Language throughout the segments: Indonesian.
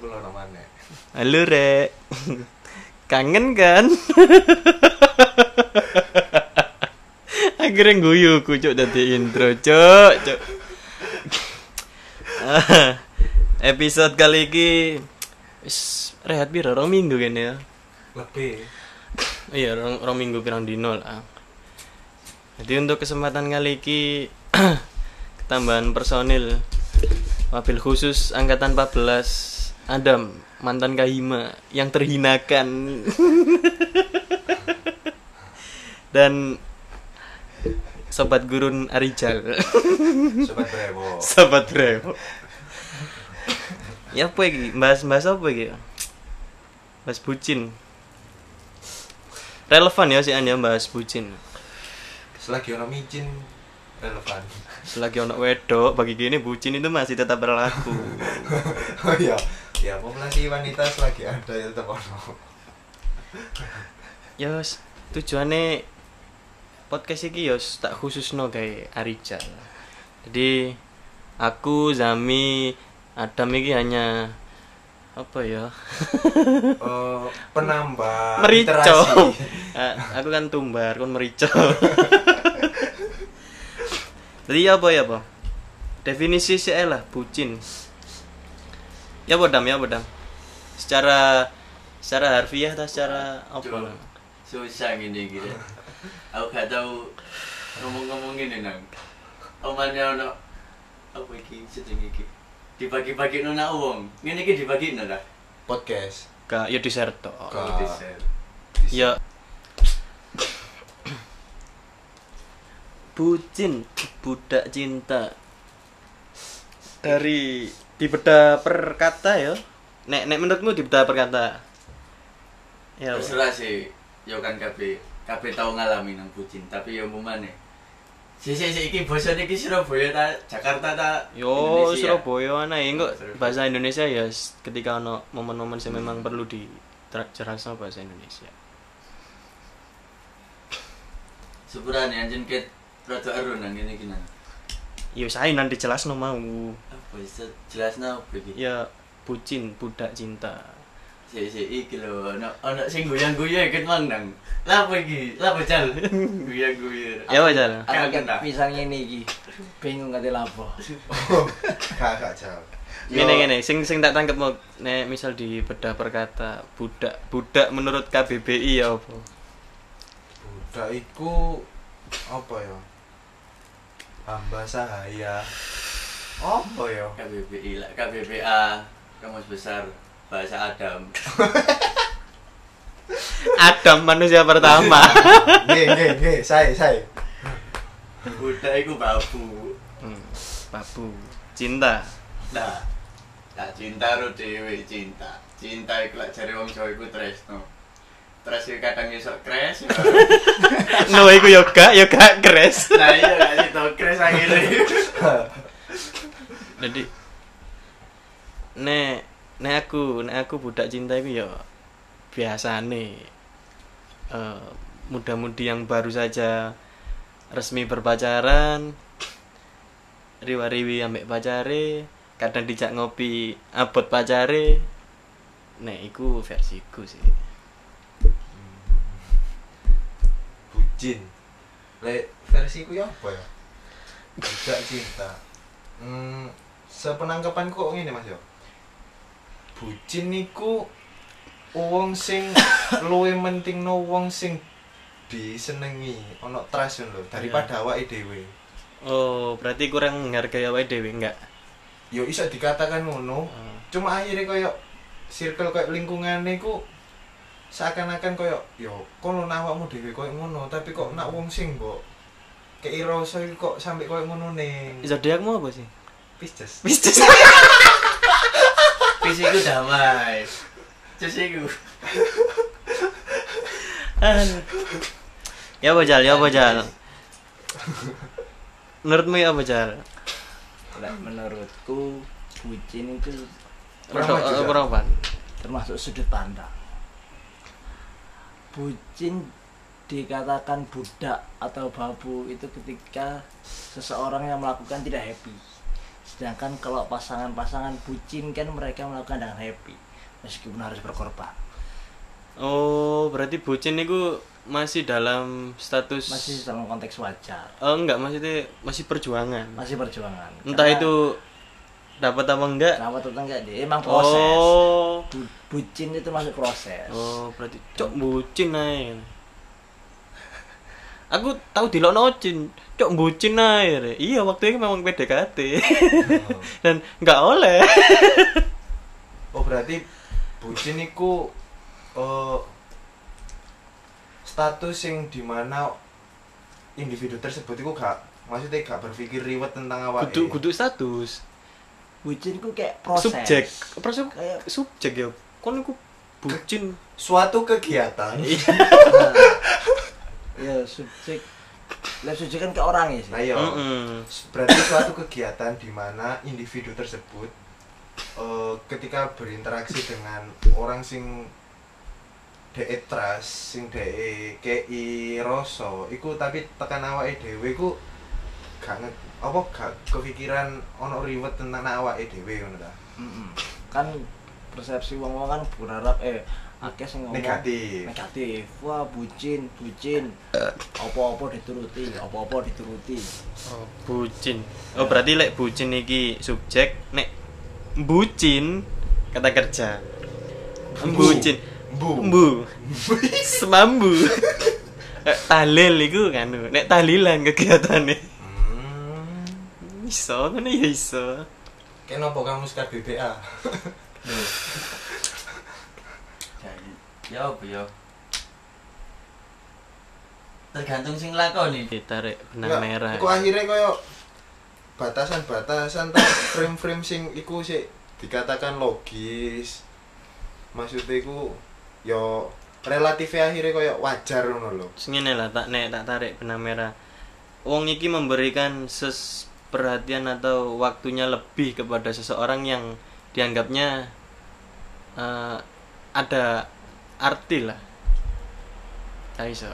aku loro maneh. Halo Rek. Kangen kan? Akhirnya guyu ku cuk dadi intro cuk cuk. Episode kali ini wis rehat piro rong minggu kene ya. Lebih. Iya, rong, rong minggu pirang dino lah. Jadi untuk kesempatan kali ini ketambahan personil mobil khusus angkatan 14 Adam mantan Kahima yang terhinakan. Dan sobat gurun Arijal. Sobat Brewo. sobat Brewo ya apa iki? Bahas bahas apa iki? Bahas bucin. Relevan ya sih anda bahas bucin. Selagi ono micin relevan. selagi ono wedok bagi gini bucin itu masih tetap berlaku. Oh iya. Ya populasi wanita selagi ada ya tetap ono. ya wes, tujuannya podcast ini ya wes tak khusus no kayak Arijal jadi aku Zami Adam ini hanya apa ya? Eh, penambah merico. Ah, aku kan tumbar kon merico jadi apa ya apa? Definisi sih lah bucin ya apa dam ya apa dam secara secara harfiah atau secara apa? Susah gini gitu aku gak tahu ngomong-ngomong gini nang. Omannya ono apa iki sedeng iki? Dibagi-bagi nuna uang ini iki dibagi nuna Podcast. Gak, ya share tok. Gak. Ya. Bucin budak cinta. Dari di beda per kata ya. Nek nek menurutmu di beda per kata ya. Terserah sih. Yo kan kabeh kabeh tau ngalami nang bucin tapi yo mumane. Si si si iki basa iki Surabaya ta Jakarta ta yo Indonesia? Surabaya ana ya. Surabaya. bahasa Indonesia ya ketika ono momen-momen yang memang perlu di jelasno bahasa Indonesia. Sepurane anjen ket rada ero nang ngene iki nang. Ya saya nanti jelasno mau apa iso jelasna apa iki ya bucin budak cinta si si iki lho ono ono sing guyang-guyang ket mang nang lha apa iki lha apa cal guyang-guyang ya wajar Aku Aku misalnya ini iki bingung kate lapo. Gak gak jauh. Gini gini, sing sing tak tangkep mau nek misal di bedah perkata budak budak menurut KBBI ya apa? Budak iku apa ya? Hamba sahaya. Apa ya? KBBI lah KBBA Kamus Besar Bahasa Adam Adam manusia pertama. Nggih nggih nggih, saya saya. Budak iku babu hmm, babu cinta. Nah Tak cinta ro dewe cinta Cinta iku lak jare wong Jawa iku tresno Tres iku kadang iso crash No iku yo gak yo gak kres. Nah iya gak sih tau crash akhirnya Jadi nek nek aku nek aku budak cinta iku yo biasane eh muda-mudi yang baru saja resmi berpacaran riwa-riwi ambek pacare kadang dijak ngopi abot pacare nek iku versiku sih Bucin. Lek versiku ya apa ya? Budak cinta. Hmm, sepenangkapanku kok ngene Mas yo. Bucin niku wong sing luwih mentingno wong sing disenengi, ana trust lho daripada awake dhewe. oh berarti kurang menghargai awake dhewe enggak Yo iso dikatakan ngono, Oh. cuma akhirnya koyo circle koyo lingkungane ku seakan-akan koyo yo kono nak awakmu dhewe koyo ngono tapi kok nak wong sing mbok kei rasa iki kok sampe koyo ngono ning zodiakmu apa sih Pisces. Pisces. Pis iku damai. Cus iku Aduh. ya apa jal? Ya apa jal? Menurutmu ya apa Lek menurutku bucin itu apa? Termasuk sudut pandang. Bucin dikatakan budak atau babu itu ketika seseorang yang melakukan tidak happy sedangkan kalau pasangan-pasangan bucin kan mereka melakukan dengan happy meskipun harus berkorban Oh, berarti bucin itu masih dalam status masih dalam konteks wajar Oh, enggak maksudnya masih perjuangan. masih perjuangan Entah Karena itu dapat apa enggak. kenapa tuh enggak dia emang proses Oh. Bu- bucin itu masuk proses Oh, berarti cok bucin ae. Aku tahu di cin, cok bucin ae. Iya, waktu itu memang PDKT. Dan enggak oleh. Oh berarti bucin iku eh, status yang di mana individu tersebut itu gak maksudnya gak berpikir riwet tentang awak Kudu kudu status. bucin ku kayak proses Subjek. Proses Kayak- subjek ya. Kon iku bucin. suatu kegiatan Nah, ya subjek lah subjek kan ke orang ya sih nah iya Mm-mm. berarti suatu kegiatan di mana individu tersebut eh, ketika berinteraksi dengan orang sing DE trust sing DE KI rasa iku tapi tekan awake dhewe iku gak apa gak kepikiran ono riwet tentang awake dhewe ngono ta Mm-mm. kan persepsi wong wong kan berharap eh akeh sing ngomong Negatif. negatif wah bucin bucin apa-apa dituruti apa-apa dituruti Oh, bucin. Oh, berarti lek bucin iki subjek, nek bucin kata kerja. Bucin. Mbu. Mbu. Semambu. Eh, Tahlil iku kan. Nek tahlilan kegiatane. hmm. Iso ngene ya iso. kenapa kamu suka BBA ya apa ya? Tergantung sing lakoni. Ditarik benang Enggak, merah. Iku akhirnya koyo batasan-batasan ta frame-frame sing iku sih dikatakan logis. Maksudnya iku yo relatif akhirnya koyo wajar ngono lho. Terus ngene lah tak nek tak tarik benang merah. Wong iki memberikan ses perhatian atau waktunya lebih kepada seseorang yang dianggapnya eh, ada arti lah. Gak iso.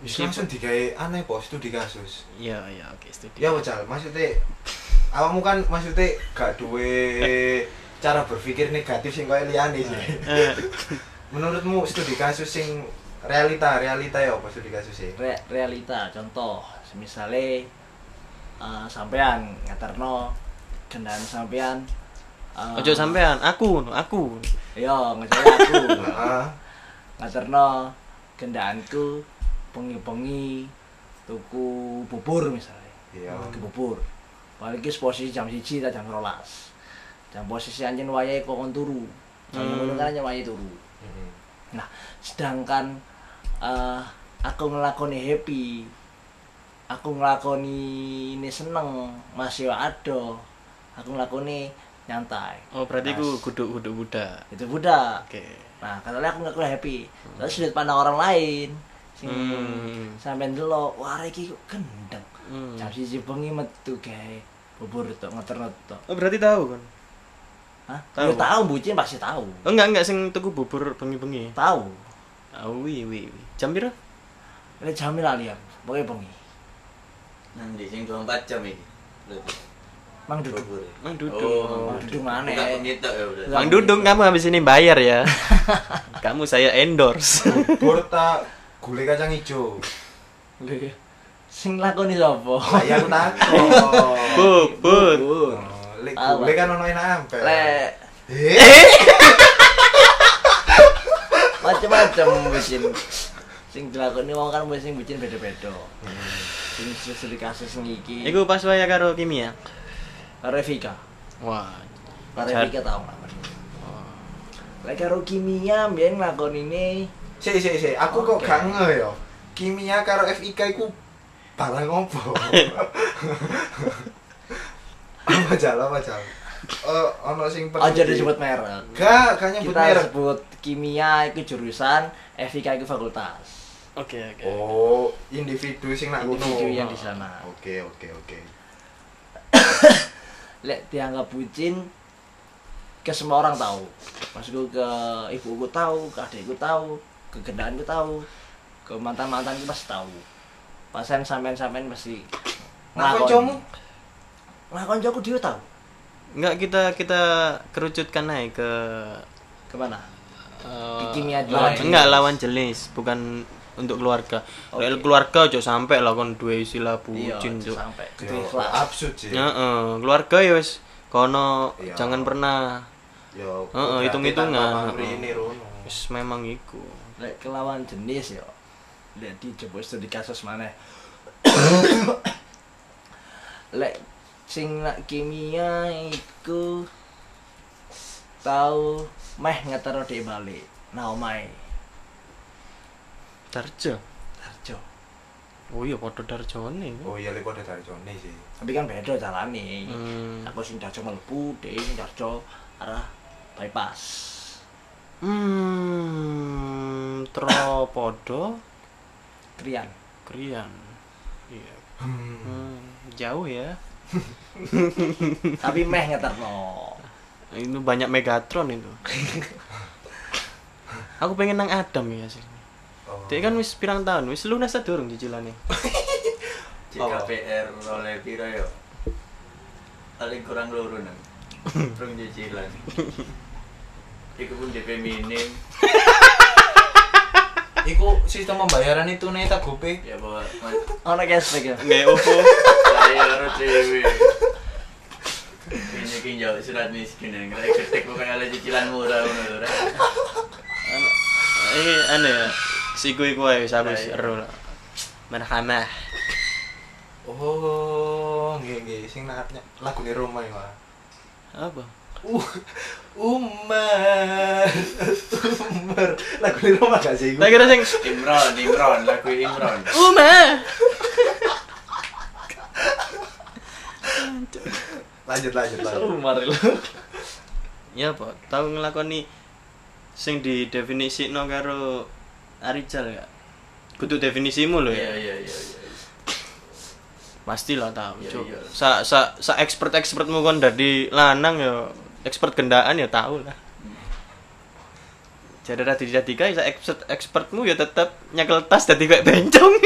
Bisa langsung digawe aneh pos studi kasus. Iya, iya, oke, studi. Ya wajar, maksudnya awakmu kan maksudnya gak duwe cara berpikir negatif sing koyo liyane sih. Eh, Menurutmu studi kasus sing realita, realita ya apa studi kasus sih? Re- realita contoh misalnya eh, sampean ngaterno kendaraan sampean eh, Ojo sampean, aku, aku. iya misalnya aku Heeh. ngaterno kendaraanku bengi-bengi tuku bubur misalnya Iya. tuku bubur paling ki posisi jam siji ta jam rolas jam posisi anjen wayahe kokon turu jam Hmm. ngono kan anjen wayahe turu Heeh. Nah, sedangkan eh, aku ngelakoni happy, aku ngelakoni ini seneng, masih ada, aku ngelakoni nyantai. Oh, berarti Nah, ku kudu-kudu budak. itu budak. Oke. Nah, katanya aku ngelakoni happy. Terus sudut pandang orang lain, sing Hmm. sampai dulu, wah iki kok gendeng. Hmm. Jam siji bengi metu kayak bubur tok ngeterno tok. Oh, berarti tahu kan? Hah? Tahu. Ya tahu bucin pasti tahu. Oh, enggak, enggak sing tuku bubur bengi-bengi. Tahu. Oh, wi wi wi. Jam piro? Ini jamil ali aku, pokoknya bengi. Nanti sing 24 jam iki. Mang. Bubur. Mang Dudung. Oh, Mang Dudung mana? Ya. Mang Dudung kamu habis ini bayar ya. kamu saya endorse. Bubur tak gulai kacang hijau. Lho, Sing lakoni sapa? Lah ya aku takon. Oh, Lek gulai kan ono enak ampel. Lek Eh, macam-macam bucin. Sing dilakoni wong kan sing bucin beda-beda. Sing sesuai kasus sing iki. Iku pas waya karo kimia. Karo Evika. Wah. Karo Jar- Evika tau nggak? Lek karo kimia mbiyen nglakonine Sik sik sik, aku kok Oke. gak ngeh ya. Kimia karo FIK iku barang opo? apa jal apa jal? Eh ono sing perlu aja di- disebut merek. Gak, gak nyebut Kita merek. sebut kimia itu jurusan, Evika itu fakultas. Oke, oke. Oh, individu sing nak ngono. Individu yang di sana. Oke, oke, oke. Lek dianggap bucin ke semua orang tahu. Maksudku ke ibuku tahu, ke adikku tahu, ke gendaanku tahu, ke mantan-mantanku pasti tahu. Pasen sampean-sampean pasti Nah, Ngakoni. kancamu Nah, koncoku dia tahu. Enggak kita kita kerucutkan naik ke Ke mana? eh, Kimia lawan lawan enggak lawan jenis, bukan untuk keluarga. Kalau keluarga aja sampai lah kon duwe istilah Iya, bucin cuk. sampai Yo, gede kelas. absurd sih. Heeh, keluarga ya wis kono Iya. jangan pernah Yo, Heeh, hitung-hitungan, wis memang iku. Lek kelawan jenis ya. Lek dicoba studi kasus mana? Lek sing nak kimia iku tahu meh ngetero di balik. Nah, omai. Darjo. Tarjo. Oh iya padha darjone. Oh iya lek kode dari Joni sih. Tapi kan beda jalane. Hmm. Aku sing Tarjo mlebu, dhek sing Tarjo arah bypass. Hmm, tropodo Krian. krian. Iya. Hmm. Hmm, jauh ya. Tapi meh ngeterno. Itu banyak Megatron itu. Aku pengen nang Adam ya sih. Oh. Dia kan wis pirang tahun, wis lunas ta durung cicilannya. JKPR oleh piro yo paling kurang loro nang rong cicilan iku pun DP minim Iku sistem pembayaran itu nih tak gope. ya bawa Ono cashback ya. Nggak OVO. saya harus dewe ini ki jauh surat miskin yang kira ketek bukan ada cicilan murah ngono lho Rek. Eh, anu ya. Siku iku ae wis aku wis Nah, iya. ero lah. Marhamah. Oh, nggih nggih sing nakatnya lagu di Roma ya. Pak. Apa? Uh, Umar, Umar, lagu di Roma gak sih? Tak kira sing Imron Imron lagu Imron Uma. Lanjut lanjut lanjut. Umar lho. Ya apa? Tahu ngelakoni sing di definisi no karo Arijal gak? Kudu definisimu iya ya. iya iya iya Pasti lah tahu, Iya, Cuk. iya. Sa sa sa expert expertmu kon dari lanang ya expert gendaan ya tahu lah. Jadi rada dijadika ya sa expert expertmu ya tetap nyekel tas dadi kayak bencong.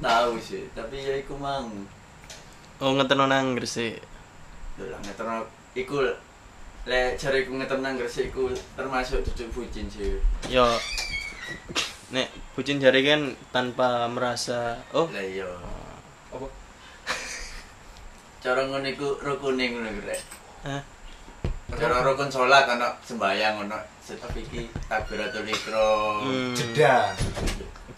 tahu sih tapi ya iku mang oh ngeten nang. Lho lah ngeterno iku le cari iku ngeterno nang Gresik iku termasuk cucuk bucin sih Yo nek bucin jari kan tanpa merasa oh lah iya Apa? cara ngono iku rukune ngono iku rek Hah? cara rukun salat ana sembayang ono setep iki takbiratul ikram Hmm. Jeda.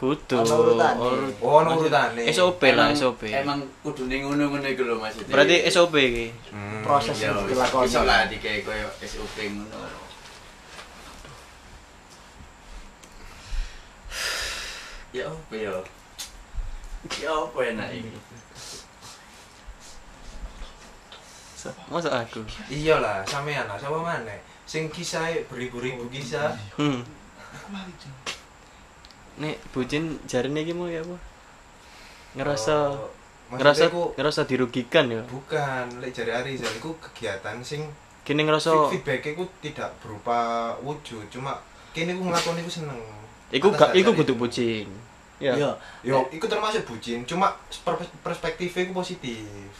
Kudu Ana urutane. Urut- Oh, ono urutane. SOP lah Emang- SOP emang kudune ngono-ngono iku lho maksudnya berarti SOP iki Hmm. Proses ya yang dilakoni. iso lah dikae koyo SOP ngono ya apa ya ya apa enak iki masa aku Iya lah, sampean lah, sama mana? Sing kisah beribu-ribu kisah. hmm. Nek bucin jarine iki mau ya apa ngerasa Oh, ngerasa maksudnya ku ngerasa dirugikan ya bukan lek jari Arizal iku kegiatan sing kini ngerasa feedback iku tidak berupa wujud, cuma kini ku ngelakoni iku seneng. iku gak iku kudu bucin ya Iya. Yo, iku termasuk bucin, cuma per- perspektifnya iku positif.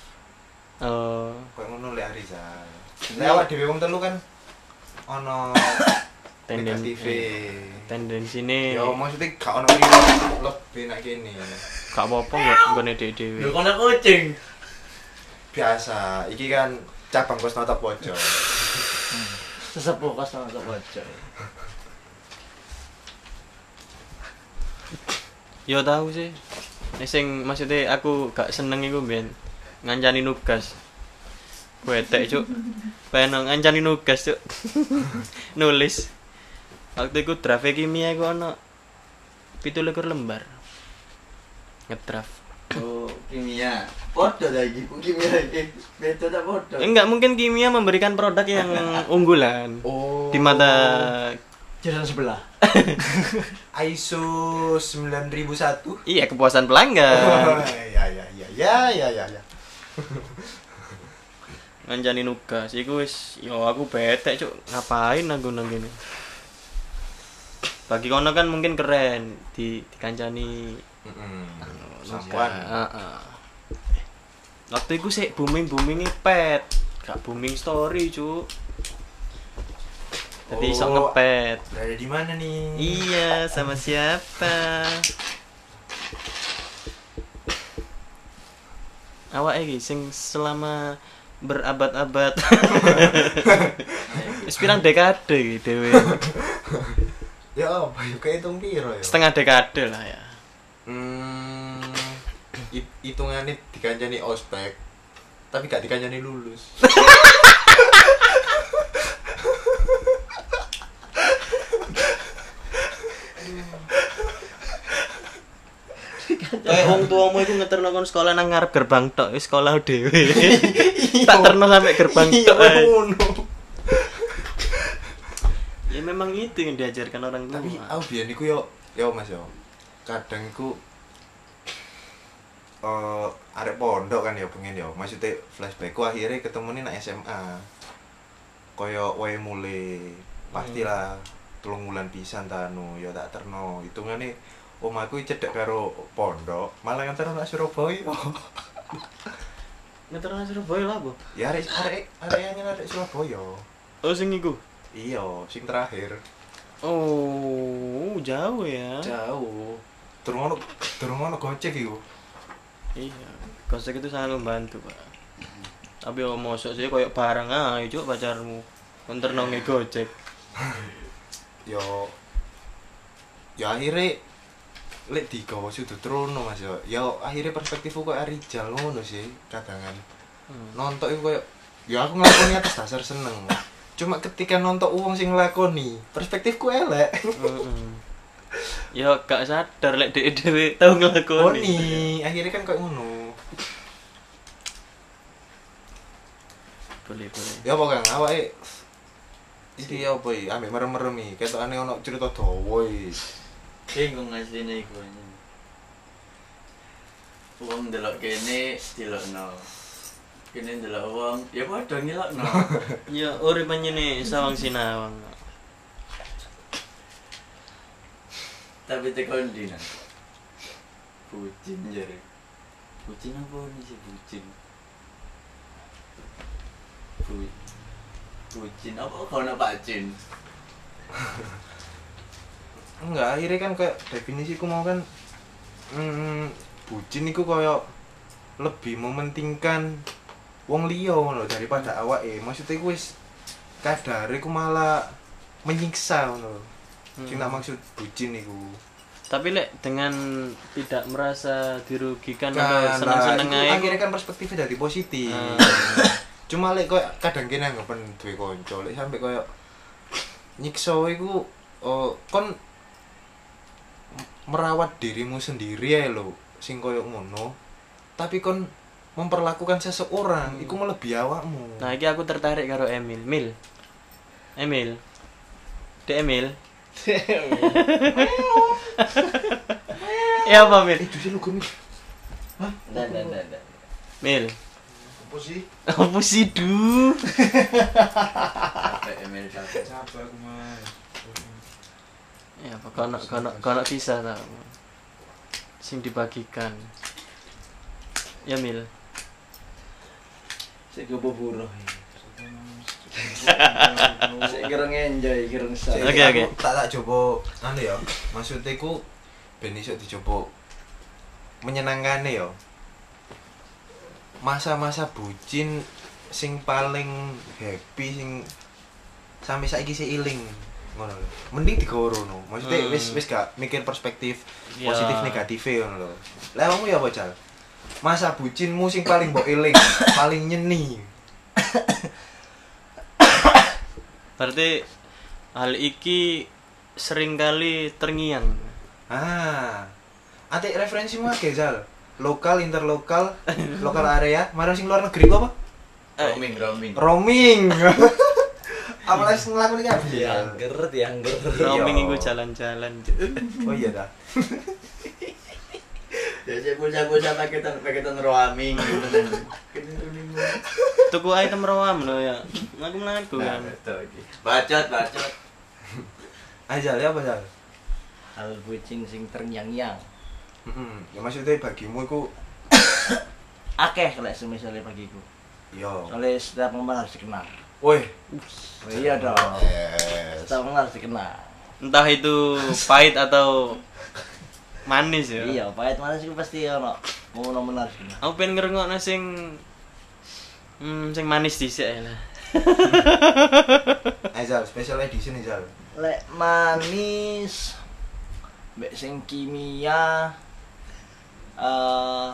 Eh, Kayak ngono lek Arizal. Iya. Lek awak dhewe wong telu kan ono tenden negatif. tendensi ini Yo, maksudnya gak ono lebih nak kene. gak apa-apa nggak nggone dhewe dhewe lho kono kucing Biasa, iki kan cabang Kosnata Pojok. Sesepuh kos nang pojok. Yo tahu sih. Nek sing maksudnya aku gak seneng iku ben ngancani nugas. Wetek cuk. Pengen ngancani nugas cuk. Nulis. Waktu iku draft kimia iku ono 17 lembar. Ngedraft. oh kimia podo lagi ku kimia iki beda tak podo Enggak mungkin kimia memberikan produk yang unggulan Oh. di mata Jalan sebelah. ISO 9001. iya kepuasan pelanggan. ya ya ya ya ya ya ya. ngancani nugas iku wis yo aku bete cuk ngapain aku nang kene bagi kono kan mungkin keren di dikancani Samuan. Kak. Heeh. Waktu itu sih booming booming pet, gak booming story cu. Jadi iso Oh. ngepet. Berada di mana nih? Iya, sama siapa? Awak iki sing selama berabad-abad. Wis pirang dekade iki dhewe. Ya apa? Ya kehitung piro ya? Setengah dekade lah ya. Hmm, hit- hitungannya dikancani ospek, tapi gak dikancani lulus. Kayak wong tuamu iku ngeterno kon sekolah nang ngarep gerbang tok, wis sekolah dhewe. tak terno sampai gerbang Iya, tok. ae. ngono. Ya memang itu yang diajarkan orang tua. Tapi aku biyen iku yo yo Mas yo. Kadang iku eh arek pondok kan ya pengen yo. Maksudnya flashback ku akhirnya ketemu nih nak SMA. Koyo wae mulai pastilah telung bulan pisan ta anu ya tak terno hitungane omahku cedek karo pondok malah terno nak Surabaya ngeterno Surabaya lah, Bu. ya arek arek arek yang arek Surabaya Oh, sing iku. Iya sing terakhir Oh, jauh ya. jauh durung ono durung ono gocek iku Iya, konsep itu sangat membantu, Pak. Tapi oh, mosok sih koyo barang ae cuk pacarmu. Konter nonge Gojek. yo ya akhirnya lek digawa sudah trono mas yo yo akhirnya perspektifku kok Arijal ngono sih kadangan Hmm. nonton itu kayak ya aku ngelakoni atas dasar seneng cuma ketika nonton uang sing ngelakoni perspektifku elek. Heeh. Ya gak sadar lek dhek dhewe tau nglakoni. Koni akhirnya kan kayak ngono. Boleh, boleh. ya apa kang awake iki apa iki? Ambek merem-merem iki. Ketokane ono cerita dawa iki. Bingung asline iku wong delok kene dilokno kene delok wong. Ya padha ngilokno. Ya urip panjene sawang sinawang. tapi tekan ndi nang bucin jare. Bucin apa nih sih bucin? Bu bucin apa? Kau nak pacin enggak akhirnya kan kayak definisiku mau kan hmm, bucin iku kayak lebih mementingkan wong liya ngono daripada awake. Maksudnya iku wis kadare ku malah menyiksa ngono sing tak maksud bucin iku Tapi lek dengan tidak merasa dirugikan Nah, atau seneng-seneng nah, akhirnya kan perspektifnya dari positif. Ah. cuma lek koyo kadang kene anggapan duwe kanca lek sampe koyo nyiksa iku oh, kon merawat dirimu sendiri ya lo sing koyo ngono. Tapi kon memperlakukan seseorang iku melebihi awakmu Nah, iki aku tertarik karo Emil. Mil. Emil. Dek Emil. Ya apa Mil? itu sih lu gini Dan dan dan. dan. Mil. apa sih Apa sih du? Satu siapa aku mah Ya apa kono kono kono bisa tau. Sing dibagikan. Ya Mil. Sik gopo buruh. Sik kira enjoy, kira ngesal. Oke, oke. tak tak coba anu ya maksudnya ku ben iso dicoba menyenangkan ya masa-masa bucin sing paling happy sing sampai saiki sih iling ngono lho mending digorono maksudnya Hmm. wis wis gak mikir perspektif Ya. positif negatif ngono lho lah kamu ya apa Cal masa bucinmu sing paling mbok eling paling nyeni Berarti hal iki sering kali terngiang. Ah. Ate referensimu akeh, Zal. Lokal, interlokal, lokal area, marang sing luar negeri apa? roaming roaming Roaming. Apalagi sing nglakoni iki apa? Diangger, diangger. Roaming Iya. iku jalan-jalan. Oh iya dah. jadi bocah-bocah paketan paketan roaming gitu roaming. Tuku item roam lo ya. Aku Nah, kan. betul iki. bacot bacot Zal, ya apa, Zal? Hal bucin sing terngiang-ngiang. Heeh. Ya maksudnya bagimu iku Akeh lek semisalnya bagiku. yo. Soalnya setiap momen harus dikenal. Woi. Iya dong. Yes. Setiap momen harus dikenal. Entah itu pahit atau manis ya. Iya, pahit mana sih pasti ono momen-momen harus dikenal. Aku pengen ngerungokno sing hmm, sing manis dhisik ya lah. Aizal, special edition Aizal. Lek manis mbek sing kimia eh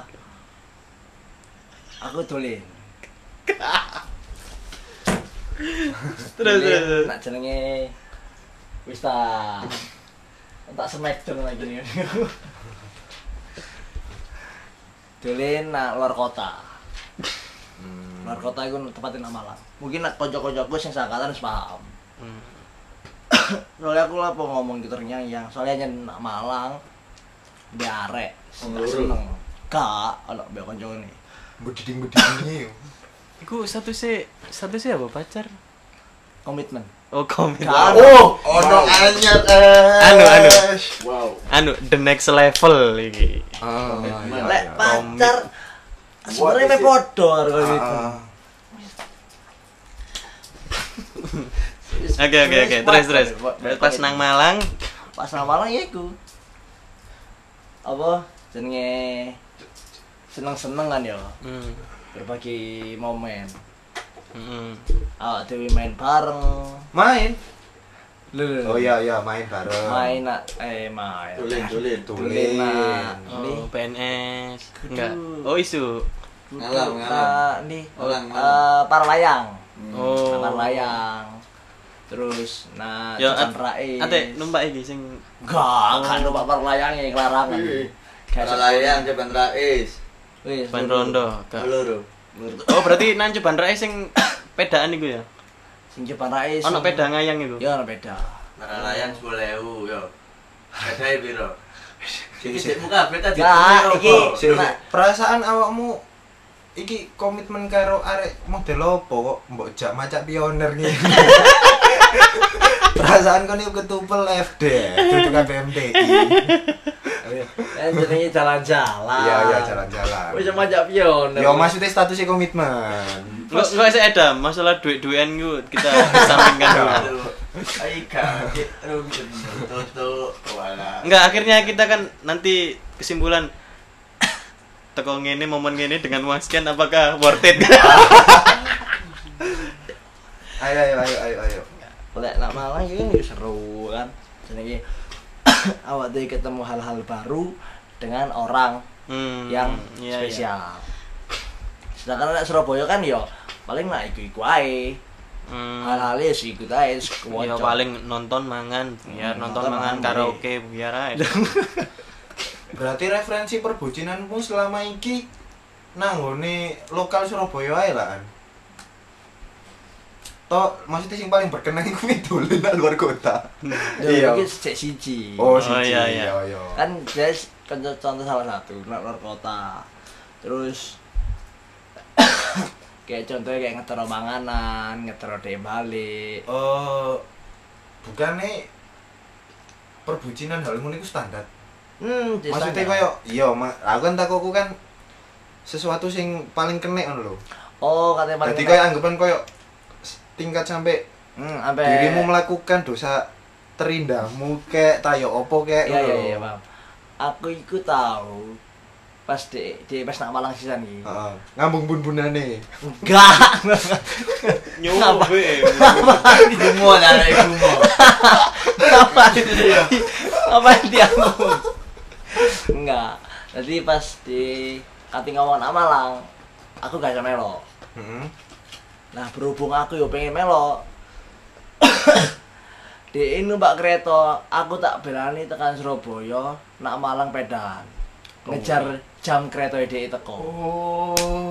aku dolen. Terus terus. terus. nak jenenge wis ta. Tak smackdown lagi nih. Dolen nak luar kota. Hmm. Luar kota itu tempatnya nak Malang. Mungkin nak kocok-kocokku sing sakatan wis paham. Hmm. Soalnya aku lah mau ngomong gitu yang yang soalnya nyen nak Malang di arek Wong loro. seneng. Kak, ono mbek kanca ini. Bediding-bedidingnya yo. Iku satu sih satu sih apa pacar? Komitmen. Oh komit. Kan. Oh, ono anyar eh. Anu, anu. Wow. Anu the next level iki. Iya, Lek pacar sebenarnya me podo karo. Ah, Oke oke oke terus terus. Pas nang Malang pas nang Malang ya iku. Apa jenenge seneng-seneng kan ya hmm. berbagi momen. Hmm. Awak dewe main bareng. Main. Lho. Oh iya iya main bareng. Main nak eh main. Tulen, tulen. Tulen. Nah, Oh, ini PNS. Enggak. Oh isu. Ngalam, ngalam. Nah, ini Ngalam, eh, ngalam. para layang. Oh. Para layang. Terus nah Ya, Cekan at- Rais. Ate numpak iki sing Enggak, kan numpak para layang yang kelarangan. Ih, Kayak Para layang Jaban Rais. Wis, ban lho. rondo. Loro. Oh berarti nang Ceban Rais sing pedaan iku ya. Sing Rais. Ono peda ngayang iku. Ya ono peda. Layang 10.000 yo. Kadai piro? Cek muka Nggak, iki perasaan awakmu iki komitmen karo arek model opo kok mbok jak macak pioner ngene. perasaan kon iku ketupel FD, duduk kan BMTI. Eh jenenge jalan-jalan. Iya iya jalan-jalan. Wis majak pion. Yo maksudnya statusnya komitmen. Enggak enggak sih ada masalah duit-duitan ku kita kesampingkan dulu. Aduh. Ai kaget rugi toto wala. Enggak, akhirnya kita kan nanti kesimpulan teko ngene momen ngene dengan uang sekian apakah worth it? Ayo ayo ayo ayo ayo. Lek nak Malang iki kan ya seru kan. Jenenge awak dhewe ketemu hal-hal baru dengan orang Hmm, yang iya, iya. spesial. Sedangkan nek Surabaya kan ya paling nak iku-iku ae. Hmm. Hal-hal ya sih ikut ae Ya paling nonton mangan, biar Hmm, nonton nonton mangan mangan, karaoke biar aja. Berarti referensi perbucinanmu selama iki nanggone lokal Surabaya ae lah kan. Toh maksudnya sing paling berkenan iku dolen nang luar kota. Iya. Iki cek siji. Oh, Oh, siji. iya, iya. iya. Kan guys contoh, contoh salah satu nak luar kota. Terus kayak contohnya kayak ngetero manganan, ngetero dhewe balik. Eh bukannya perbucinan hal ngono iku standar. Hmm, di Maksudnya koyo iya, ma- aku kan takutku kan sesuatu sing paling kena ngono lho. Oh, katanya paling Jadi koyo anggapan koyo s- tingkat sampai hmm, sampai dirimu melakukan dosa terindahmu kayak tayo opo kayak Iya iya iya, paham. Aku iku tahu pas di di pas nak Malang sisan iki. Heeh. Ngambung bun-bunane. Enggak. Nyobe. Gumo na rai gumo. Apa itu? Apa yang dia ngomong? Enggak. Jadi pas di kati ngomong nak Malang, aku gak melo. Heeh. Nah, berhubung aku yo pengen melo. di ini mbak kereta, aku tak berani tekan Surabaya, nak Malang pedan. Ngejar jam kereta di teko. Oh.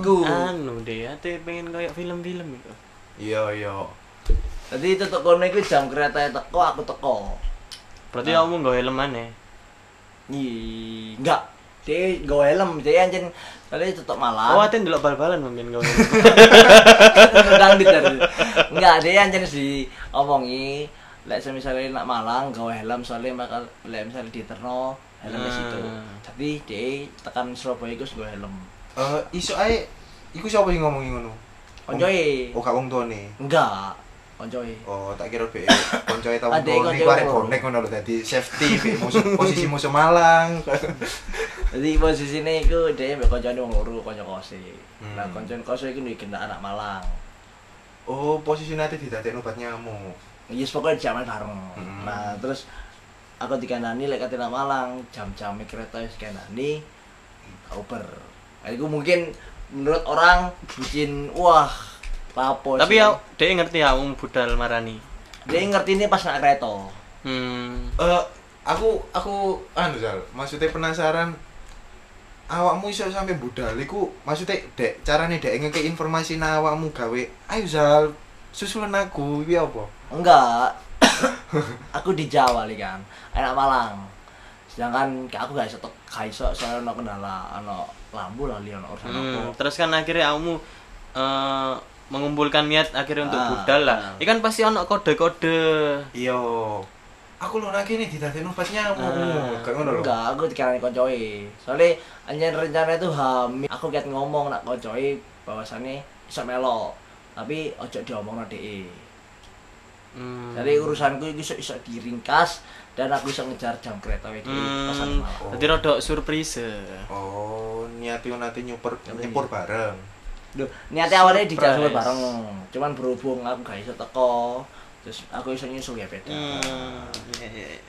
Iku. Anu deh, ate pengen kayak film-film itu. Iya iya. Jadi tetep kono iku jam kereta teko, aku teko. Berarti Nah. kamu gak helm mana? Ih, enggak. Dia nggawa helm, dia anjen kali tetep malam. Oh, ate ndelok bal-balan mungkin kau. Sedang di Enggak, dia anjen di omongi lek misalnya nak Malang gawe helm soalnya bakal lek misalnya di Terno helm wis itu Hmm. tapi dia tekan Surabaya iku nggo helm Eh, iso ae iku sapa sing ngomongi ngono? koncoe Oh, gak wong tuane. enggak koncoe Oh, tak kira be koncoe tuane koncoe ku arek bonek ngono lho dadi safety be musuh posisi musuh Malang. jadi posisinya iku dia mbek koncone wong loro kanca kose nah koncone kose iku duwe gendak anak Malang Oh, posisi nanti didadekno obat nyamuk. Yes pokoknya jaman bareng. Hmm. Nah terus aku dikandani lek katina Malang jam-jam kereta wis kandani Uber. Nah, itu mungkin menurut orang bikin wah lapo Tapi sih. ya dia ngerti ya wong budal marani. dia ngerti ini pas naik kereta. Hmm. Eh, aku aku anu Zal, maksudnya penasaran awakmu iso sampe budal iku maksudnya dek carane dek ngeke informasi nang awakmu gawe ayo Zal susulan aku iki apa Enggak. aku di Jawa li kan. Anak Malang. Sedangkan kayak aku gak iso gak iso saya ono kendala ono lampu lah li ono urusan. Hmm, terus kan akhirnya kamu eh, mengumpulkan niat akhirnya untuk Ah, budal lah. ah. Ikan pasti ono kode-kode. iya aku lho lagi nih didadekno obat nyamuk Ah. gak ngono lho Enggak, aku dikirani koncoe. Soalnya anjen rencana itu hamil. Aku kiat ngomong nak koncoe bahwasannya iso melo. Tapi ojo diomongno DE. Hmm. Jadi urusanku iki iso iso diringkas dan aku iso ngejar jam kereta wedi pas Hmm, malam. jadi rodok surprise. oh niati nanti nyuper nyepur bareng Duh, niatnya awalnya di Surprise. Jawa bareng. Cuman berhubung aku gak iso teko, terus aku iso nyusul ya beda. Hmm. iya, iya, iya.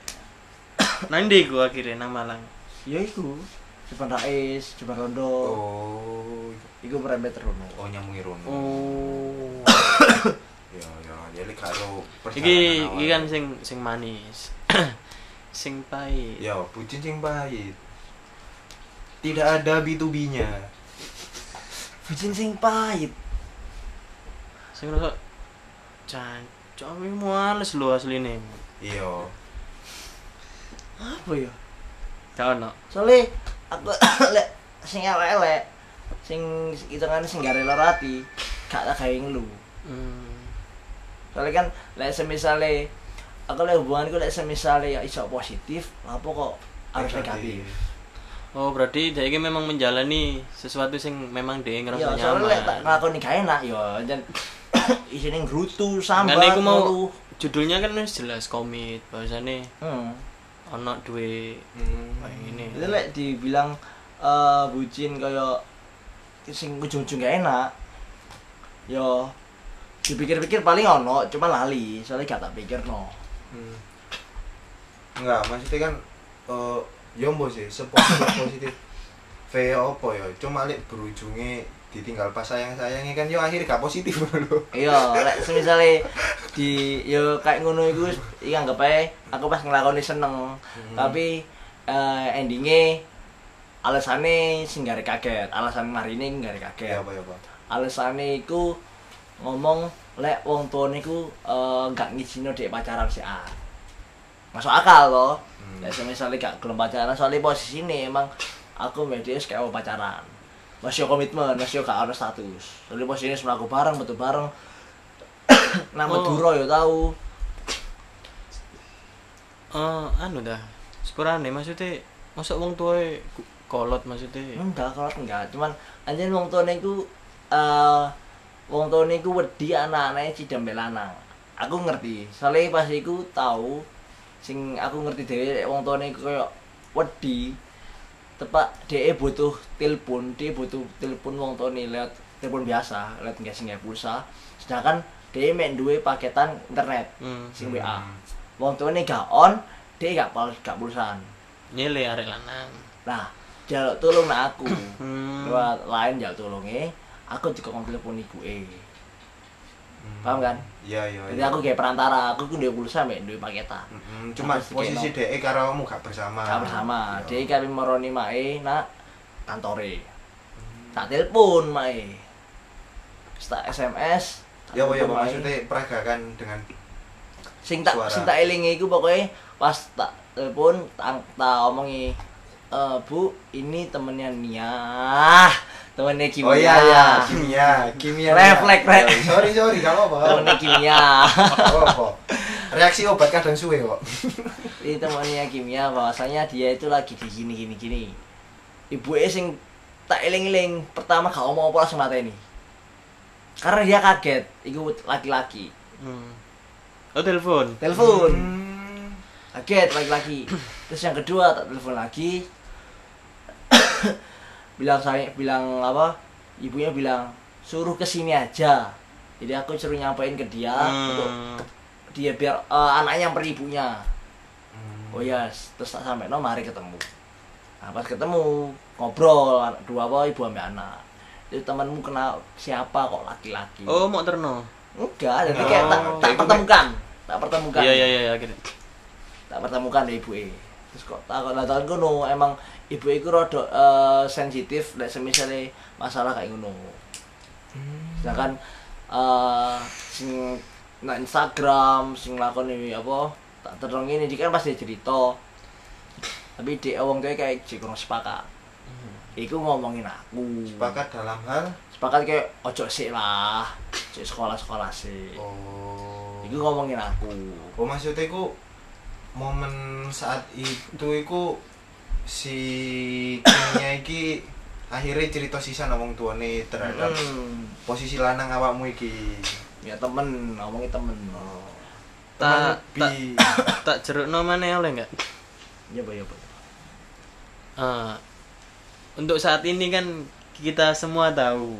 Nanti gua akhirnya nang Malang. Ya iku. Depan Rais, depan Rondo. oh Iku merembet rono. oh nyamungi rono Oh. ya ya jadi karo iki iki kan sing sing manis. sing pahit. ya bucin sing pahit tidak ada B2B-nya Bucin sing pahit. Sing rasa cancok iki males lho asline. iya Apa ya? Gak ono. soalnya aku lek sing elek sing hitungan sing gak rela rati gak tak gawe ngelu Hmm. soalnya kan lek semisale aku lek hubunganku lek semisale ya iso positif apa kok harus negatif Oh, berarti dia ini memang menjalani sesuatu sing memang dia ngerasa ya nyaman. soalnya lek tak nglakoni gak enak ya jan isine ngrutu sambat Ngene iku mau judulnya kan wis jelas komit bahasane hmm. ono duwe hmm. kayak ngene. itu lek dibilang eh bucin kaya sing ujung-ujung gak enak ya dipikir-pikir paling ono cuman lali soalnya gak tak pikir no Hmm. enggak maksudnya kan eh yombo sih? Sepositif positif. V apa ya? Cuma lek berujungnya ditinggal pas sayang sayangnya kan yo akhirnya gak positif lho iya lek semisale di yo kayak ngono iku iki anggap ae aku pas nglakoni seneng. Tapi eh endinge alasane sing gare kaget. Alasan marine gare ya kaget. Apa ya apa? Alasane iku ngomong lek wong tuane iku eh, gak ngizino dek pacaran sih ah masuk akal loh Hmm. lek semisale gak gelem pacaran soalnya posisi ini emang aku dia kayak mau pacaran masih komitmen masih gak ada status soalnya posisi ini melaku bareng betul bareng nama Oh. Duro ya tahu Eh, anu dah. Sepurane maksudnya masa wong tuae ku- kolot maksudnya. enggak kalau enggak cuman anjir wong tuane iku eh wong tuane iku wedi anak-anake cidam mbek lanang aku ngerti soalnya pas iku tahu sing aku ngerti dhewe wong tuane koyo wedi tepak DE butuh telepon, dia butuh telepon wong tuane lewat telepon biasa, lewat nggak sing nggak pulsa. Sedangkan DE mek duwe paketan internet Hmm. sing WA. Wong tuane gak on, DE gak pul gak pulsaan. Nyele arek lanang. Nah, jaluk tolong nak aku. Hmm. Lewat lain jaluk tolongnya, aku dikon telepon ibu eh. Hmm. Paham kan? iya iya Jadi aku kayak perantara, aku ku duwe pulsa mek duwe paketan. Hmm, cuma Aku posisi. DE karo kamu gak bersama Gak bersama. Iya. Dia kami meroni mae nak kantore. Tak telepon mae. Terus Tak SMS. ya ya apa mae. maksudnya peragakan dengan sing tak sing tak elingi iku pokoknya pas tak telepon tak, tak omongi eh Bu, ini temennya Nia. Temennya Kimia. oh iya iya kimia kimia Refleks. Rek. sorry sorry gak apa-apa Temennya Kimia. Apa reaksi obat kadang suwe kok Ini temannya kimia bahwasanya dia itu lagi di gini gini gini. Ibu sing tak eling-eling pertama gak ngomong apa langsung mata ini. Karena dia kaget, itu laki-laki. Hmm. Oh telepon. Telepon, Hmm. kaget laki-laki. Terus yang kedua tak telepon lagi. Bilang saya bilang apa? Ibunya bilang suruh ke sini aja. Jadi aku suruh nyampein ke dia untuk Hmm. dia biar eh, anaknya nyamper ibunya. Hmm. Oh ya, terus tak sampai no mari ketemu. Nah, pas ketemu ngobrol dua apa ibu ambil anak. Itu temanmu kenal siapa kok laki-laki? Oh mau terno. enggak, jadi Oh. kayak tak, tak pertemukan, tak pertemukan, Iya iya iya iya, tak pertemukan ibu Terus kok tak kok datang kono emang ibu itu rada eh, sensitif, lek semisale masalah kayak ngono. Hmm. Sedangkan eh sing nah Instagram sing lakoni apa tak terong ini dia kan pasti cerita. Tapi dia wong tuh kayak jek kurang sepakat. Iku ngomongin aku. Sepakat dalam hal? Sepakat kayak ojo sih lah cek sekolah-sekolah sih oh. Iku ngomongin aku. Oh maksudnya ku momen saat itu iku si kimia iki akhirnya cerita sisa ngomong tuane terhadap hmm, posisi lanang awakmu iki ya temen ngomongin temen Tak Temen tak bi. tak jerukno maneh oleh enggak? ya boy ya boy Eh, untuk saat ini kan kita semua tahu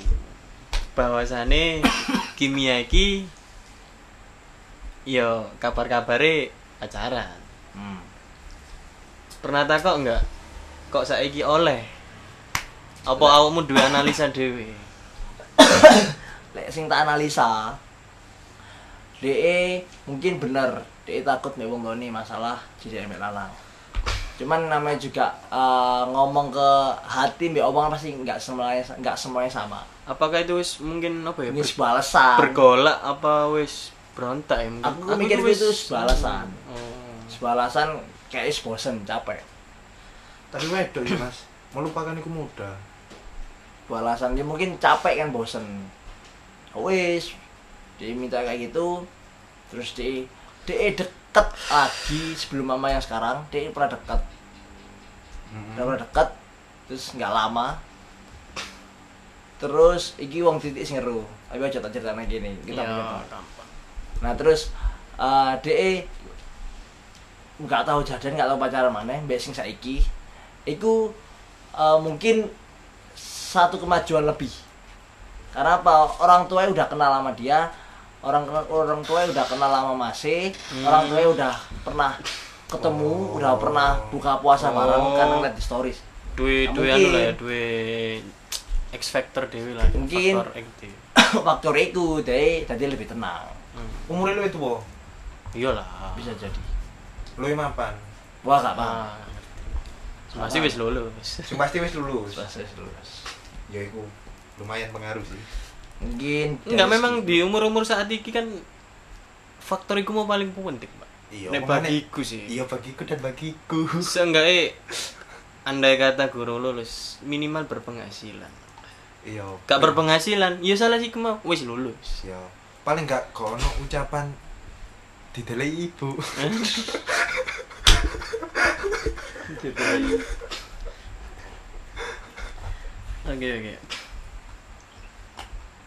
bahwasannya kimia iki yo kabar-kabare pacaran. hmm. Pernah takok enggak? Kok saiki oleh? Apa awakmu duwe analisa dhewe? lek sing tak analisa DE mungkin bener DE takut nih wong goni masalah jadi emek lanang cuman namanya juga eh, ngomong ke hati mbak omong pasti nggak semuanya nggak semuanya sama Apakah itu wis mungkin apa ya? ini ber- sebuah alasan bergolak apa wis berontak ya mungkin? aku mikir tuh itu sebuah alasan Oh. sebuah alasan kayak is bosen capek tapi wedok ya mas. Melupakan iku mudah. Sebuah alasan dia mungkin capek kan bosen. Wis dia minta kayak gitu terus dia dia deket lagi sebelum mama yang sekarang. Dia pernah deket. Hmm. udah pernah deket terus nggak lama. Terus iki wong titik sing ngeru. Ayo aja tak cerita gini kita Iya, punya gampang. nah terus eh de nggak tahu jadan nggak tahu pacaran mana mbak sing saiki iku eh, mungkin satu kemajuan lebih. Karena apa? Orang tuanya udah kenal sama dia orang orang tuanya udah kenal sama masih orang tuanya udah pernah ketemu udah pernah buka puasa bareng Oh. kan ngeliat di stories. Duwe Nah, duwe anu lah ya, duwe X factor dewi lah. Mungkin. Faktor itu deh jadi lebih tenang. Hmm. umurnya lu itu boh Iyalah. bisa jadi. Lu mapan? Wah gak paham Masih wis lulus. sing pasti wis lulus Selesai, lulus. ya iku lumayan pengaruh sih mungkin Enggak memang di umur-umur saat ini kan faktor iku mau paling penting, Pak. iya Nek bagiku sih. iya bagiku dan bagiku Seenggaknya andai kata guru lulus minimal berpenghasilan. iya Gak berpenghasilan, ya salah sih kemau wis lulus. ya paling gak kono ucapan didelai ibu Oke oke.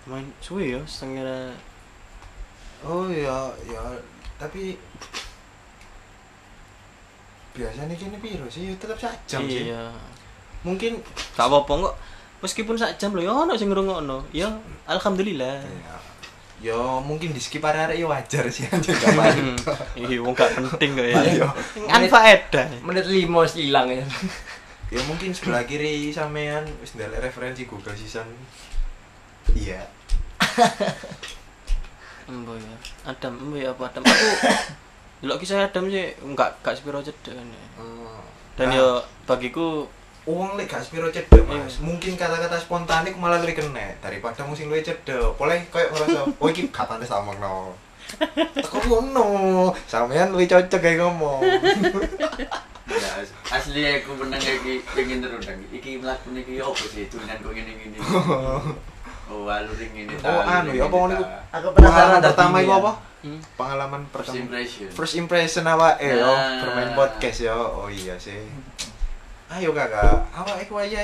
Main suwe ya setengah oh ya ya tapi biasanya kini piro sih tetap jam sih Iya. mungkin Gak apa-apa kok. Meskipun sak jam lho ya ono sing ngrungokno. Ya alhamdulillah. ya, ya mungkin di skip area ya wajar sih aja gak Hmm. Iya, wong gak penting kok ya. Iya. Anfaedah. menit lima wis hilang ya ya mungkin sebelah kiri sampean wis ndelok referensi Google season iya Embo ya. Adam, embo ya apa Adam. Aku delok kisah Adam sih enggak gak sepiro cedek kan ya. Dan Nah, yo bagiku uang lek gak spiro cedek mas Iya. mungkin kata-kata spontanik malah lebih kena daripada musim luwih cedek boleh koyo ngerasa oh iki gak pantes tak omongno Teko ngono sampean luwih cocok kayak ngomong Ya, asli aku pernah lagi pengen terundang. Iki melakukan iki apa sih tulisan kok gini gini. oh aluring ini Oh, anu ya, apa ngono iku? Aku penasaran pertama ini itu ya. apa? Hmm. Pengalaman first pertama. impression First impression eh yo Nah. bermain podcast yo. Oh iya sih. Ayo kakak, awak iku aja